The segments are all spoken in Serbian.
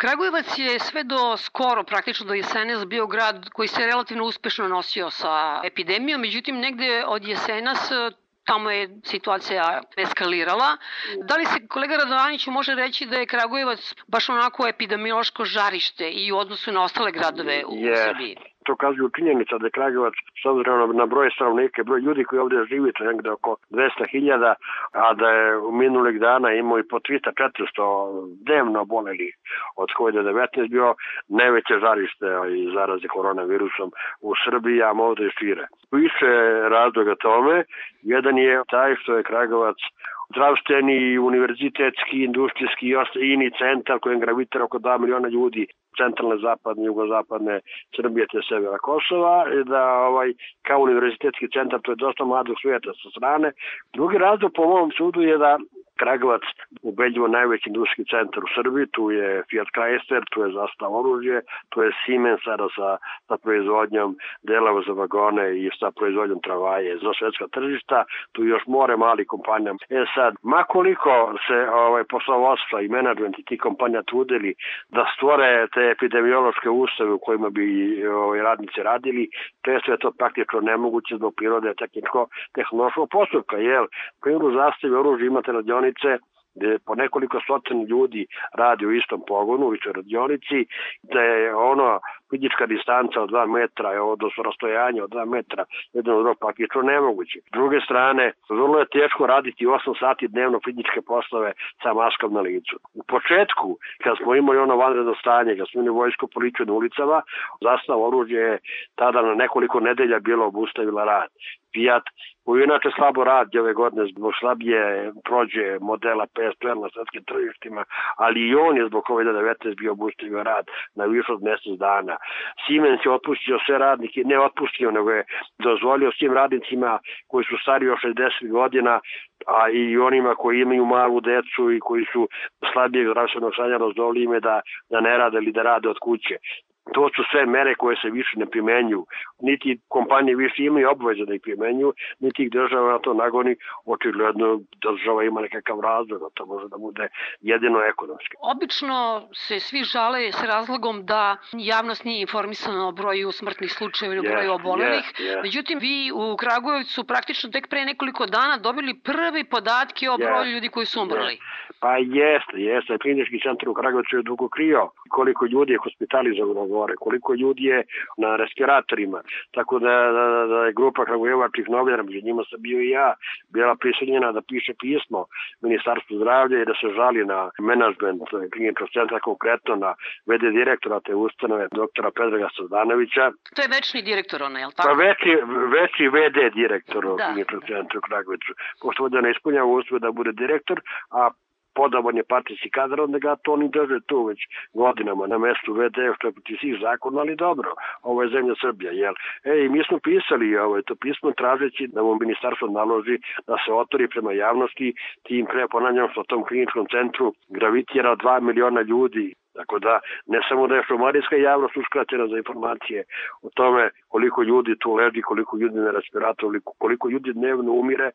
Kragujevac je sve do skoro, praktično do jesenas, bio grad koji se relativno uspešno nosio sa epidemijom, međutim negde od jesenas tamo je situacija eskalirala. Da li se kolega Radovaniću može reći da je Kragujevac baš onako epidemiološko žarište i u odnosu na ostale gradove u yes. Srbiji? To kazuju činjenica da je Kragujevac s obzirom na broj stanovnika, broj ljudi koji ovde živi, to negde oko 200.000, a da je u minulih dana imao i po 300-400 dnevno boleli od COVID-19 bio najveće žarište i zaraze koronavirusom u Srbiji, a možda i šire. Više razloga tome, jedan je taj što je Kragujevac zdravstveni, univerzitetski, industrijski i ini centar kojem gravitira oko 2 miliona ljudi centralne, zapadne, jugozapadne Srbije te severa Kosova, da ovaj, kao univerzitetski centar to je dosta mladog svijeta sa strane. Drugi razlog po mom sudu je da Kragovac ubedljivo najveći industrijski centar u Srbiji, tu je Fiat Chrysler, tu je Zastav oružje, tu je Siemens sada sa, sa proizvodnjom delova za vagone i sa proizvodnjom travaje za svetska tržišta, tu još more mali kompanija. E sad, makoliko se ovaj, poslovodstva i menadžment i ti kompanija trudili da stvore te epidemiološke ustave u kojima bi ovaj, radnici radili, često je to praktično nemoguće zbog prirode tehničko-tehnološkog postupka, jer primjeru zastave oružja imate radioni radionice gde po nekoliko stotin ljudi radi u istom pogonu, u istoj radionici, da je ono fizička distanca od 2 metra, odnosno rastojanje od 2 metra, jedan od drugog praktično nemoguće. S druge strane, vrlo je teško raditi 8 sati dnevno fizičke poslove sa maskom na licu. U početku, kad smo imali ono vanredno stanje, kad smo imali vojsko policiju na ulicama, zastav oružje je tada na nekoliko nedelja bilo obustavila rad. Fiat koji inače slabo radi ove godine zbog slabije prođe modela PSPR na svetskim tržištima, ali i on je zbog COVID-19 bio obustavio rad na više od mesec dana. Siemens je otpustio sve radnike, ne otpustio, nego je dozvolio svim radnicima koji su stari od 60 godina, a i onima koji imaju malu decu i koji su slabijeg zdravstvenog stanja razdolili ime da, da ne rade ili da rade od kuće. To su sve mere koje se više ne primenju. Niti kompanije više imaju obaveze da ih primenju, niti ih država na to nagoni. Očigledno država ima nekakav razlog, to može da bude jedino ekonomski. Obično se svi žale s razlogom da javnost nije informisana o broju smrtnih slučajeva ili o broju obolelih. Yes, yes. Međutim, vi u Kragujevcu praktično tek pre nekoliko dana dobili prvi podatke o broju yes, ljudi koji su umrli. Yes. Pa jeste, jeste. Klinički centar u Kragujevcu je dugo krio koliko ljudi je hospitalizovano gore, koliko ljudi je na respiratorima. Tako da, da, da je grupa Kragujevačkih novinara, među njima sam bio i ja, bila prisiljena da piše pismo Ministarstvu zdravlja i da se žali na menadžment kliničkog centra, konkretno na VD direktora te ustanove, doktora Predraga Sadanovića. To je večni direktor ona, je li tako? Pa veći, veći VD direktor da. kliničkog centra u Kragujevcu. Pošto da ne ispunjava uslove da bude direktor, a podoban je partijski kadar, onda ga to oni drže tu već godinama na mestu VD, što je proti svih zakona, ali dobro, ovo je zemlja Srbija, jel? Ej, mi smo pisali ovo to pismo tražeći da mu ministarstvo naloži da se otvori prema javnosti, tim pre ponavljam što tom kliničkom centru gravitira 2 miliona ljudi Tako da ne samo da je šumarijska javnost uskraćena za informacije o tome koliko ljudi tu leži, koliko ljudi na respiratoru, koliko ljudi dnevno umire,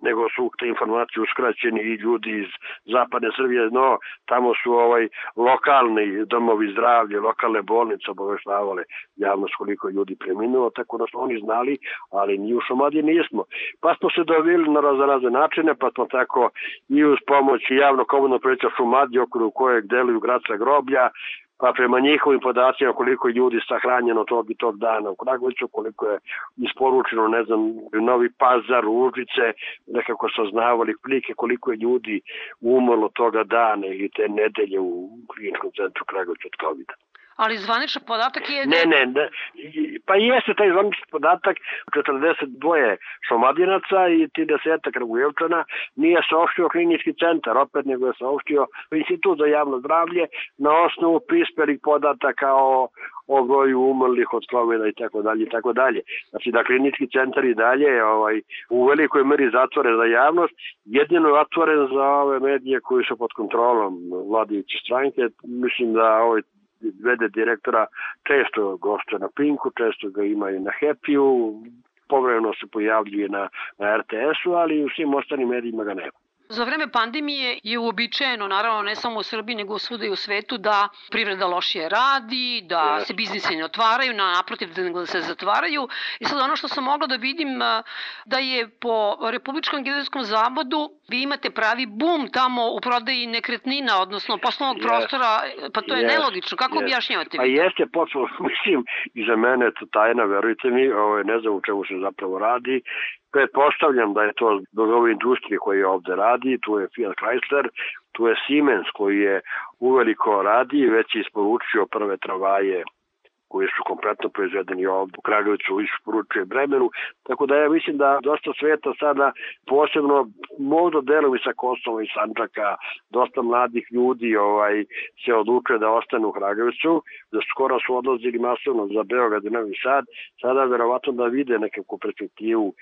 nego su te informacije uskraćeni i ljudi iz zapadne Srbije, no tamo su ovaj lokalni domovi zdravlja, lokalne bolnice obaveštavale javnost koliko ljudi preminuo, tako da su oni znali, ali ni u Šumadiji nismo. Pa smo se dovili na razne načine, pa smo tako i uz pomoć javno komunalno preća Šumadije, okolo kojeg deluju gradska groblja, pa prema njihovim podacima koliko je ljudi sahranjeno tog i tog dana u Kragoviću, koliko je isporučeno, ne znam, Novi Pazar, Užice, nekako saznavali plike koliko je ljudi umrlo toga dana ili te nedelje u kliničkom centru Kragovića od COVID-a. Ali zvaničan podatak je... Ne, ne, ne, pa jeste taj zvaničan podatak 42 šomadinaca i 30 Kragujevčana nije saopštio klinički centar, opet nego je saopštio institut za javno zdravlje na osnovu prispelih podataka o, o broju umrlih od slovena i tako dalje i tako dalje. Znači da klinički centar i dalje ovaj, u velikoj meri zatvore za javnost, jedino je otvoren za ove medije koji su pod kontrolom vladajuće stranke. Mislim da ovaj vede direktora često gošće na Pinku, često ga ima i na Happy-u, povremeno se pojavljuje na, na RTS-u, ali u svim ostalim medijima ga nema. Za vreme pandemije je uobičajeno, naravno ne samo u Srbiji, nego svuda i u svetu, da privreda lošije radi, da se biznise ne otvaraju, na naprotiv da se zatvaraju. I sad ono što sam mogla da vidim, da je po Republičkom geodetskom zavodu vi imate pravi bum tamo u prodaji nekretnina, odnosno poslovnog yes. prostora, pa to je yes. nelogično. Kako yes. objašnjavate? Pa jeste počelo, mislim, i za mene je to tajna, verujte mi, ovaj, ne znam u čemu se zapravo radi, Pretpostavljam da je to zbog ove industrije koje ovde radi, tu je Fiat Chrysler, tu je Siemens koji je uveliko radi i već je isporučio prve travaje koji su kompletno proizvedeni ovde u Kragovicu isporučuje Bremenu, tako da ja mislim da dosta sveta sada, posebno možda delovi sa Kosova i Sančaka, dosta mladih ljudi ovaj se odlučuje da ostanu u Kragovicu, da skoro su odlazili masovno za Beograd i Novi Sad, sada verovatno da vide nekakvu perspektivu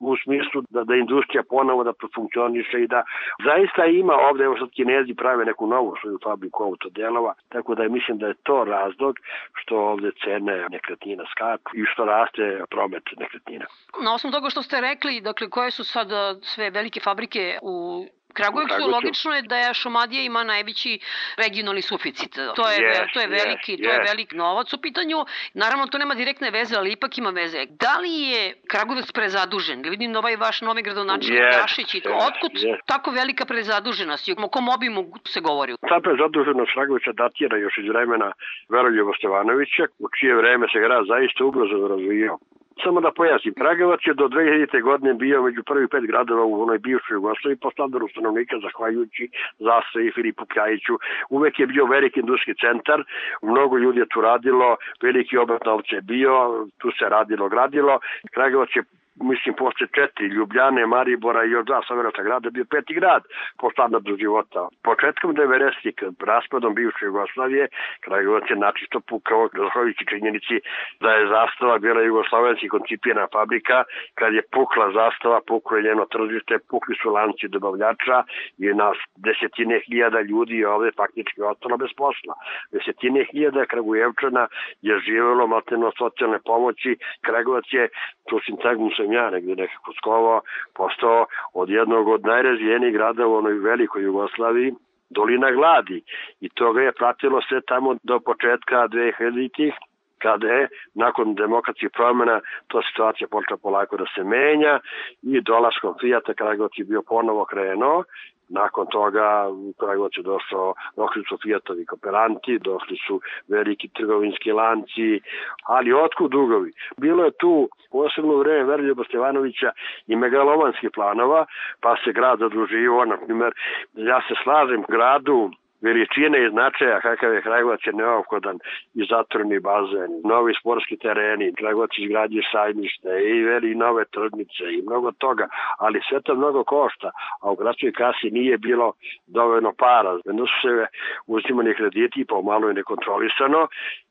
u smislu da, da industrija ponovo da profunkcioniše i da zaista ima ovde, evo sad kinezi prave neku novu svoju fabriku autodelova, tako da mislim da je to razlog što ovde cene nekretnina skaču i što raste promet nekretnina. Na osnovu toga što ste rekli, dakle, koje su sad sve velike fabrike u Kragujevcu, Kragujevcu logično je da je Šumadija ima najveći regionalni suficit. To je, yes, to je veliki, yes, to je velik novac u pitanju. Naravno, to nema direktne veze, ali ipak ima veze. Da li je Kragujevac prezadužen? Vidim da ovaj vaš novi gradonačelnik yes, Gašić i to. Otkud yes. tako velika prezaduženost? O kom obimu se govori? Ta prezaduženost Kragujevca datira još iz vremena Veroljuba Stevanovića, u čije vreme se grad zaista ubrzano razvijao. Samo da pojasnim, Kragovac je do 2000. godine bio među prvih pet gradova u onoj bivšoj Jugoslaviji po standardu stanovnika, zahvaljujući Zase i Filipu Kljajiću. Uvek je bio veliki industrijski centar, mnogo ljudi je tu radilo, veliki obrat novca je bio, tu se radilo, gradilo. Kragovac je mislim, posle četiri, Ljubljane, Maribora i još dva savrata grada, bio peti grad po standardu života. Početkom 90. kad raspadom bivše Jugoslavije, Kragujevac je načisto pukao, zahvaljujući činjenici da je zastava bila jugoslovenski koncipijena fabrika, kad je pukla zastava, puklo je njeno tržište, pukli su lanci dobavljača i nas desetine hiljada ljudi ovde faktički ostalo bez posla. Desetine hiljada Kragujevčana je živelo mateno socijalne pomoći, Kragujevac je tu sintagmu sam ja negde nekako skovao, postao od jednog od najrazvijenijih grada u onoj velikoj Jugoslaviji, dolina gladi. I toga je pratilo sve tamo do početka 2000-ih kada je nakon demokratskih promjena to situacija počela polako da se menja i dolaskom Fijata Kragovac je bio ponovo krenuo Nakon toga u Kragovac je došao, došli su Fijatovi kooperanti, došli su veliki trgovinski lanci, ali otkud dugovi? Bilo je tu posebno vreme Verljuba Stevanovića i megalomanskih planova, pa se grad zadruživo, na primjer, ja se slažem gradu veličine i značaja kakav je Kragovac je neophodan i zatvorni bazen, novi sportski tereni, Kragovac izgrađuje sajmište i veli nove tržnice i mnogo toga, ali sve to mnogo košta, a u gradskoj kasi nije bilo dovoljno para. Jedno su se uzimani krediti pomalo i nekontrolisano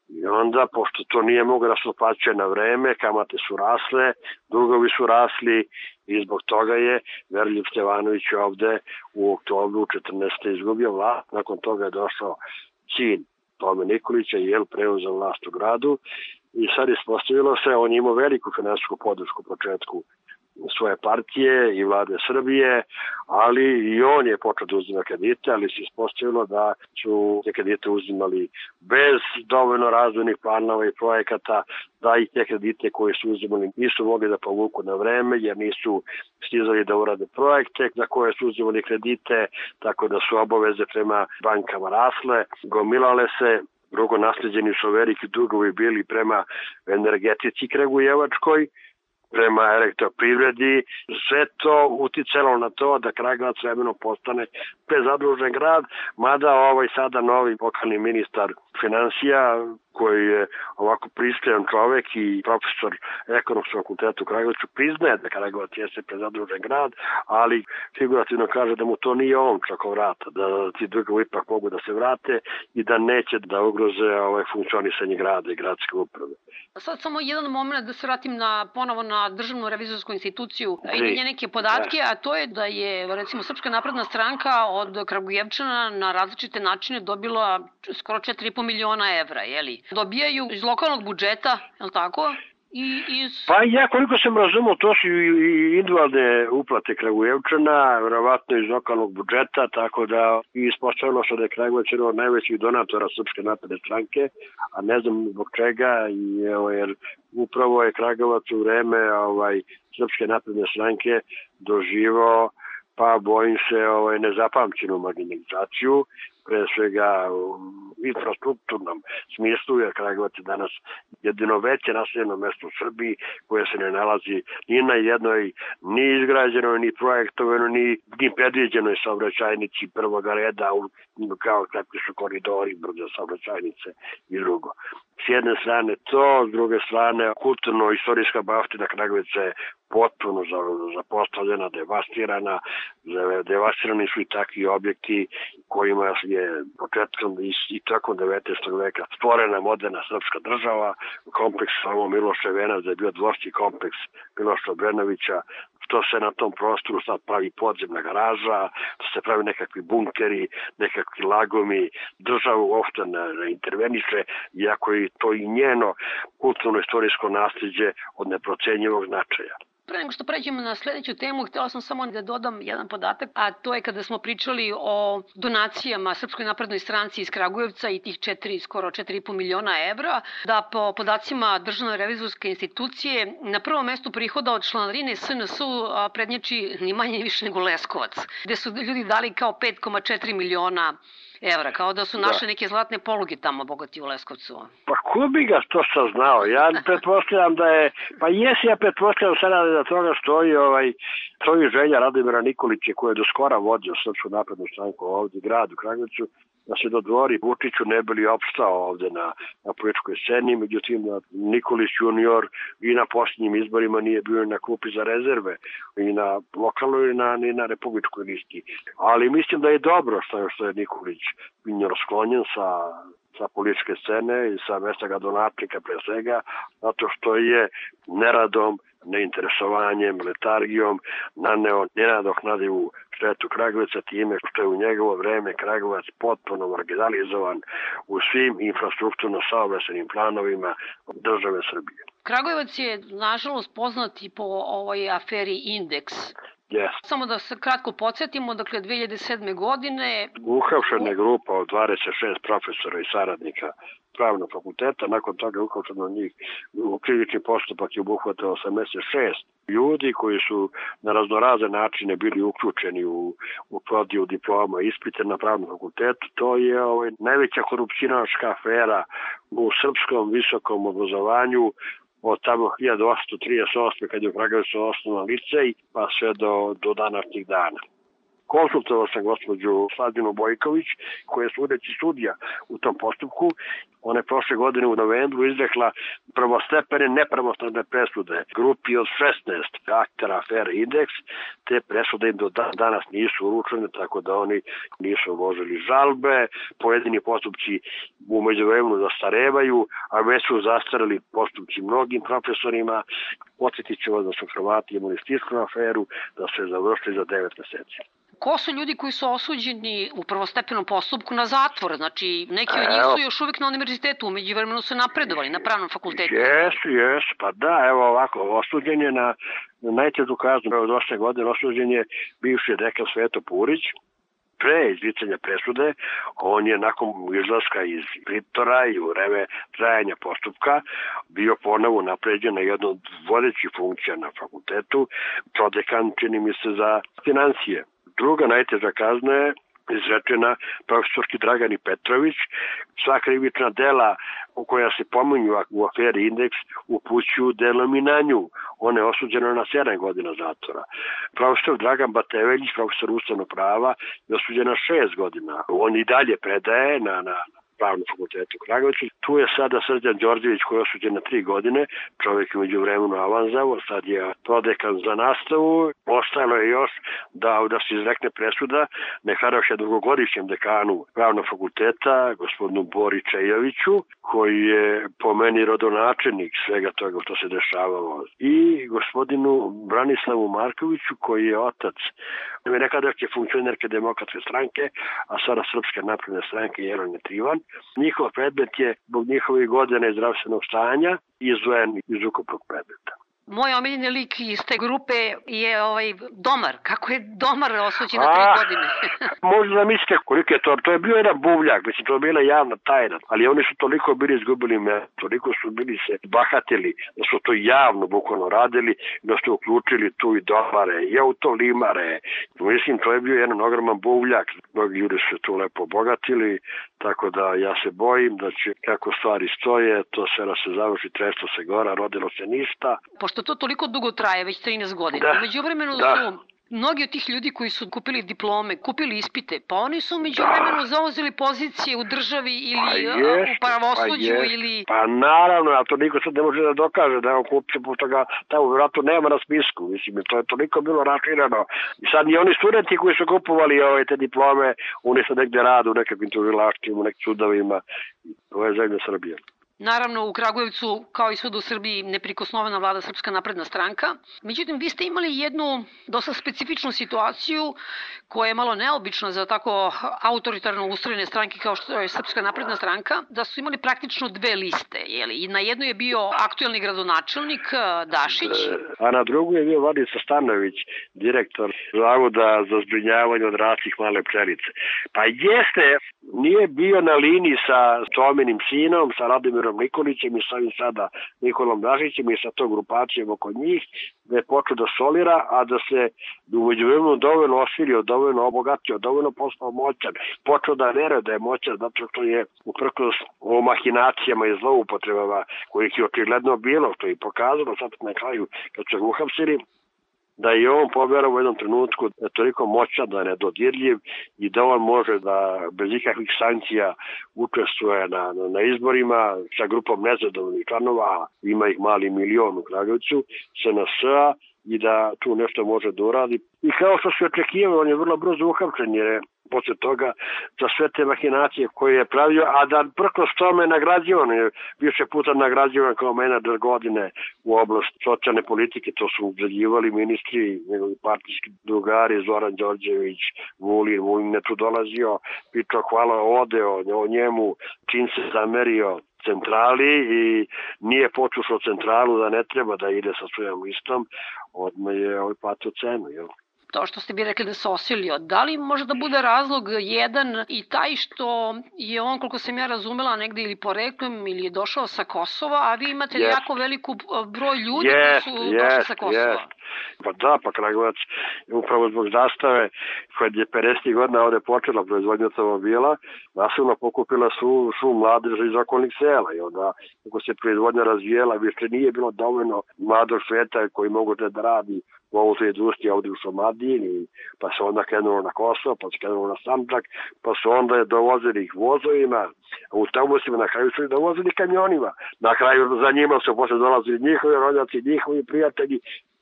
I onda, pošto to nije mogo da se otplaćuje na vreme, kamate su rasle, dugovi su rasli i zbog toga je Verljub Stevanović ovde u oktobru 14. izgubio vlast. Nakon toga je došao sin Tome Nikolića i jel preuzeo vlast u gradu i sad ispostavilo se, on imao veliku finansijsku podršku u početku svoje partije i vlade Srbije, ali i on je počeo da uzima kredite, ali se ispostavilo da su te kredite uzimali bez dovoljno razvojnih planova i projekata, da i te kredite koje su uzimali nisu mogli da povuku na vreme, jer nisu stizali da urade projekte za koje su uzimali kredite, tako da su obaveze prema bankama rasle, gomilale se, drugo nasleđeni su veliki dugovi bili prema energetici Kragujevačkoj, prema elektroprivredi, sve to uticalo na to da Kragovac vremenom postane prezadružen grad, mada ovaj sada novi pokalni ministar financija koji je ovako pristojan čovek i profesor ekonomskog fakulteta u Kragovicu priznaje da Kragovac jeste prezadružen grad, ali figurativno kaže da mu to nije on čako vrata, da ti dugovi ipak mogu da se vrate i da neće da ugroze ovaj funkcionisanje grada i gradske uprave. Sad samo jedan moment da se vratim na, ponovo na državnu revizorsku instituciju i neke podatke, a to je da je recimo Srpska napredna stranka od Kragujevčana na različite načine dobila skoro 4,5 miliona evra, jeli? Dobijaju iz lokalnog budžeta, je li tako? I, iz... Pa ja koliko sam razumio, to su i individualne uplate Kragujevčana, verovatno iz lokalnog budžeta, tako da i ispostavilo se da je Kragujevac jedan od najvećih donatora Srpske napredne stranke, a ne znam zbog čega, i, jer upravo je Kragujevac u vreme ovaj, Srpske napredne stranke doživao pa bojim se ovaj, nezapamćenu marginalizaciju pre svega u infrastrukturnom smislu, jer Kragovac je danas jedino veće naseljeno mesto u Srbiji koje se ne nalazi ni na jednoj ni izgrađenoj, ni projektovanoj, ni, ni predviđenoj saobraćajnici prvog reda kao kakvi su koridori, brze saobraćajnice i drugo. S jedne strane to, s druge strane kulturno-istorijska baftina Kragovica je potpuno zapostavljena, devastirana, devastirani su i takvi objekti kojima je početkom i tokom 19. veka stvorena moderna srpska država, kompleks samo Miloše Venac da je bio dvorski kompleks Miloša Brenovića, što se na tom prostoru sad pravi podzemna garaža, što se pravi nekakvi bunkeri, nekakvi lagomi, država uopšte ne, ne interveniše, iako je to i njeno kulturno-istorijsko nasljeđe od neprocenjivog značaja. Pre nego što pređemo na sledeću temu, htela sam samo da dodam jedan podatak, a to je kada smo pričali o donacijama Srpskoj naprednoj stranci iz Kragujevca i tih 4, skoro 4,5 miliona evra, da po podacima Državne revizorske institucije na prvom mestu prihoda od članarine SNS-u prednjači ni manje ni više nego Leskovac, gde su ljudi dali kao 5,4 miliona evra, kao da su naše da. neke zlatne poluge tamo bogati u Leskovcu. Pa ko bi ga to saznao? Ja pretpostavljam da je, pa jesi ja pretpostavljam sada da toga stoji ovaj, stoji želja Radomira Nikolića koja je do skora vodio Srpsku naprednu stranku ovde u gradu Kragovicu, da se dodvori Vučiću ne bili opstao ovde na, na političkoj sceni, međutim Nikolić junior i na posljednjim izborima nije bio na klupi za rezerve i na lokalnoj i na, i na republičkoj listi. Ali mislim da je dobro što, što je Nikolić junior sklonjen sa sa političke scene i sa mesta gradonačnika pre svega, zato što je neradom, neinteresovanjem, letargijom naneo nenadoknadivu štetu Kragovica time što je u njegovo vreme Kragovac potpuno marginalizovan u svim infrastrukturno saobraćenim planovima države Srbije. Kragujevac je, nažalost, poznat i po ovoj aferi Indeks. Yes. Samo da se kratko podsjetimo, dakle 2007. godine... Uhapšena je grupa od 26 profesora i saradnika pravnog fakulteta, nakon toga uhapšeno njih u krivični postupak je obuhvatao 86 ljudi koji su na raznoraze načine bili uključeni u, u prodiju diploma ispite na pravnom fakultetu. To je ovaj, najveća korupcijnaška afera u srpskom visokom obrazovanju od tamo 1838. kad je u Kragujevcu osnovan licej, pa sve do, do današnjih dana. Konsultovao sam gospođu Sladinu Bojković, koja je sudeći sudija u tom postupku. Ona je prošle godine u novembru izrekla prvostepene nepravostane presude grupi od 16 aktera afere Index. Te presude im do danas nisu uručene, tako da oni nisu uložili žalbe. Pojedini postupci u međuvremenu zastarevaju, a već su zastarali postupci mnogim profesorima. Podsjetit ću vas da su Hrvati imali stisku aferu, da se završili za 9 meseci ko su ljudi koji su osuđeni u prvostepenom postupku na zatvor? Znači, neki od njih su još uvijek na univerzitetu, umeđu vremenu su napredovali na pravnom fakultetu. Jesu, jesu, pa da, evo ovako, osuđen je na, na najtežu kaznu od 8 godine, osuđen je bivši dekan Sveto Purić, pre izricanja presude, on je nakon izlaska iz pritora i u vreme trajanja postupka bio ponovo napređen na jednu od vodećih funkcija na fakultetu, prodekan čini mi se za financije. Druga najteža kazna je izrečena profesorki Dragani Petrović. Sva krivična dela u koja se pominju u aferi Indeks upućuju delom i na nju. Ona je osuđena na 7 godina zatvora. Profesor Dragan Bateveljić, profesor ustavnog prava, je osuđen na 6 godina. On i dalje predaje na, na pravnom fakultetu u Kragovicu. Tu je sada Srđan Đorđević koji je osuđen na tri godine, čovjek je među vremenu avanzavo, sad je prodekan za nastavu. Ostalo je još da, da se izrekne presuda nekadašnje drugogodišnjem dekanu pravnog fakulteta, gospodinu Bori Čejoviću, koji je po meni rodonačenik svega toga što se dešavalo. I gospodinu Branislavu Markoviću, koji je otac nekadašnje funkcionerke demokratske stranke, a sada Srpske napredne stranke Jelene Trivan, Njihov predmet je zbog njihovih godina i zdravstvenog stanja izvojen iz ukupnog predmeta moj omiljeni lik iz te grupe je ovaj Domar. Kako je Domar osuđen na tri godine? možda da mislite koliko je to. To je bio jedan buvljak, mislim, to je bila javna tajna. Ali oni su toliko bili izgubili me, toliko su bili se bahatili, da su to javno bukvalno radili, da su uključili tu i Domare, i autolimare. Mislim, to je bio jedan ogroman buvljak. Mnogi ljudi su tu lepo obogatili, tako da ja se bojim da će, kako stvari stoje, to sve da se završi, tresto se gora, rodilo se ništa. Pošto pošto to toliko dugo traje, već 13 godina. Da. Među vremenu da. su mnogi od tih ljudi koji su kupili diplome, kupili ispite, pa oni su među da. vremenu zauzeli pozicije u državi ili pa jest, u pravosuđu pa ili... Pa naravno, a to niko sad ne može da dokaže da je on kupio, pošto ga tamo vjerojatno nema na spisku. Mislim, to je toliko bilo raširano. I sad i oni studenti koji su kupovali ove te diplome, oni sad negde rade u nekakvim tužilaštima, u nekim sudovima. To je zemlja Srbije. Naravno, u Kragujevcu, kao i svud u Srbiji, neprikosnovena vlada Srpska napredna stranka. Međutim, vi ste imali jednu dosta specifičnu situaciju koja je malo neobična za tako autoritarno ustrojene stranke kao što je Srpska napredna stranka, da su imali praktično dve liste. Jeli? Na jednu je bio aktuelni gradonačelnik eh, Dašić. A na drugu je bio Vladica Stanović, direktor Zavoda za zbrinjavanje od raslih male pčelice. Pa jeste, nije bio na liniji sa Tominim sinom, sa Radimirom Vladimirom Nikolićem i sa ovim sada Nikolom Dažićem i sa to grupacijom oko njih, da je počeo da solira, a da se umeđu vremenu dovoljno osirio, dovoljno obogatio, dovoljno postao moćan, počeo da vere da je moćan, zato što je uprkos o mahinacijama i zloupotrebama kojih je očigledno bilo, što je pokazano sad na kraju kad se uhapsili, da je on poverao u jednom trenutku da toliko moćan, da je nedodirljiv i da on može da bez ikakvih sankcija učestvuje na, na, izborima sa grupom nezadovoljnih članova, ima ih mali milion u Kragujevcu, SNS-a i da tu nešto može da uradi. I kao što se očekivao, on je vrlo brzo uhapčen jer je posle toga za sve te mahinacije koje je pravio, a da prkos tome nagrađivan je više puta nagrađivan kao menadžer godine u oblast socijalne politike, to su ugrađivali ministri, njegovi partijski drugari, Zoran Đorđević, Vulin, Vulin je tu dolazio, pitao hvala odeo o njemu, čin se zamerio centrali i nije počušao centralu da ne treba da ide sa svojom listom, odmah je ovaj patio cenu, jel? to što ste bi rekli da se osilio, da li može da bude razlog jedan i taj što je on, koliko sam ja razumela, negde ili poreklom ili je došao sa Kosova, a vi imate yes. jako veliku broj ljudi yes, koji su yes, došli sa Kosova? Yes. Pa da, pa Kragovac upravo zbog zastave koja je 50. godina ovde počela proizvodnja automobila, nasilno pokupila su, su mladež iz okolnih sela i onda kako se proizvodnja razvijela, više nije bilo dovoljno mladog sveta koji mogu da radi u ovoj industriji ovde u Somadini, pa se onda krenulo na Kosovo, pa se krenulo na Sandžak, pa su onda je dovozili ih vozovima, autobusima, na kraju su ih dovozili kamionima. Na kraju za njima su posle dolazili njihovi rođaci, njihovi prijatelji,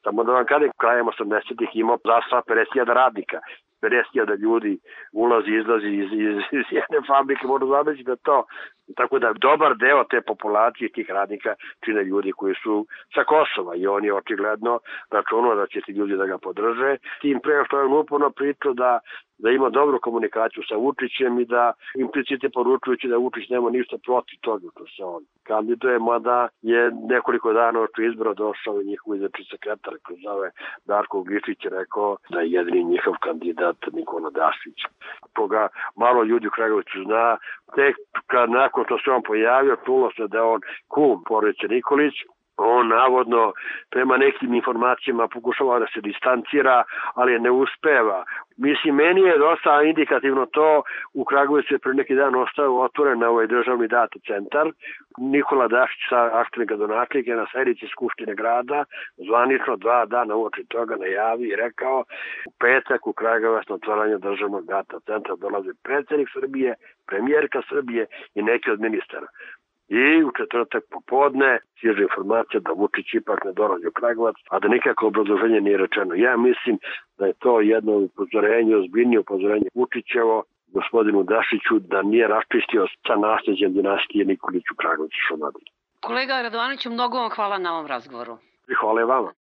Samo da vam kažem, krajem 80-ih imao zastava 50.000 radnika. 50.000 ljudi ulazi, izlazi iz, iz, iz jedne fabrike, možda zamisliti da to. Tako da dobar deo te populacije tih radnika čine ljudi koji su sa Kosova i on je očigledno računao da će ti ljudi da ga podrže. Tim pre što je on uporno pričao da da ima dobru komunikaciju sa Vučićem i da implicite poručujući da Vučić nema ništa protiv toga što se on kandiduje, mada je nekoliko dana oči izbora došao i njihov izrači sekretar koji zove Darko Gličić rekao da je jedini njihov kandidat Nikola Dašić. Koga malo ljudi u Kragovicu zna, tek kad nakon što se on pojavio, čulo se da on kum porodice Nikolić, on navodno prema nekim informacijama pokušava da se distancira, ali ne uspeva. Mislim, meni je dosta indikativno to, u Kragujevcu je pre neki dan ostao otvoren na ovaj državni data centar. Nikola Dašić sa aktivni gradonačelnik je na sedici Skupštine grada zvanično dva dana uoči toga najavi i rekao u petak u Kragujevac na otvaranje državnog data centra dolaze predsednik Srbije, premijerka Srbije i neki od ministara. I u četvrtak popodne stiže informacija da Vučić ipak ne dolazi u Kragovac, a da nikako obrazloženje nije rečeno. Ja mislim da je to jedno upozorenje, ozbiljnije upozorenje Vučićevo gospodinu Dašiću da nije raščistio sa nasljeđem dinastije Nikoliću Kragović Šumadin. Kolega Radovanoviću, mnogo vam hvala na ovom razgovoru. I hvala vama.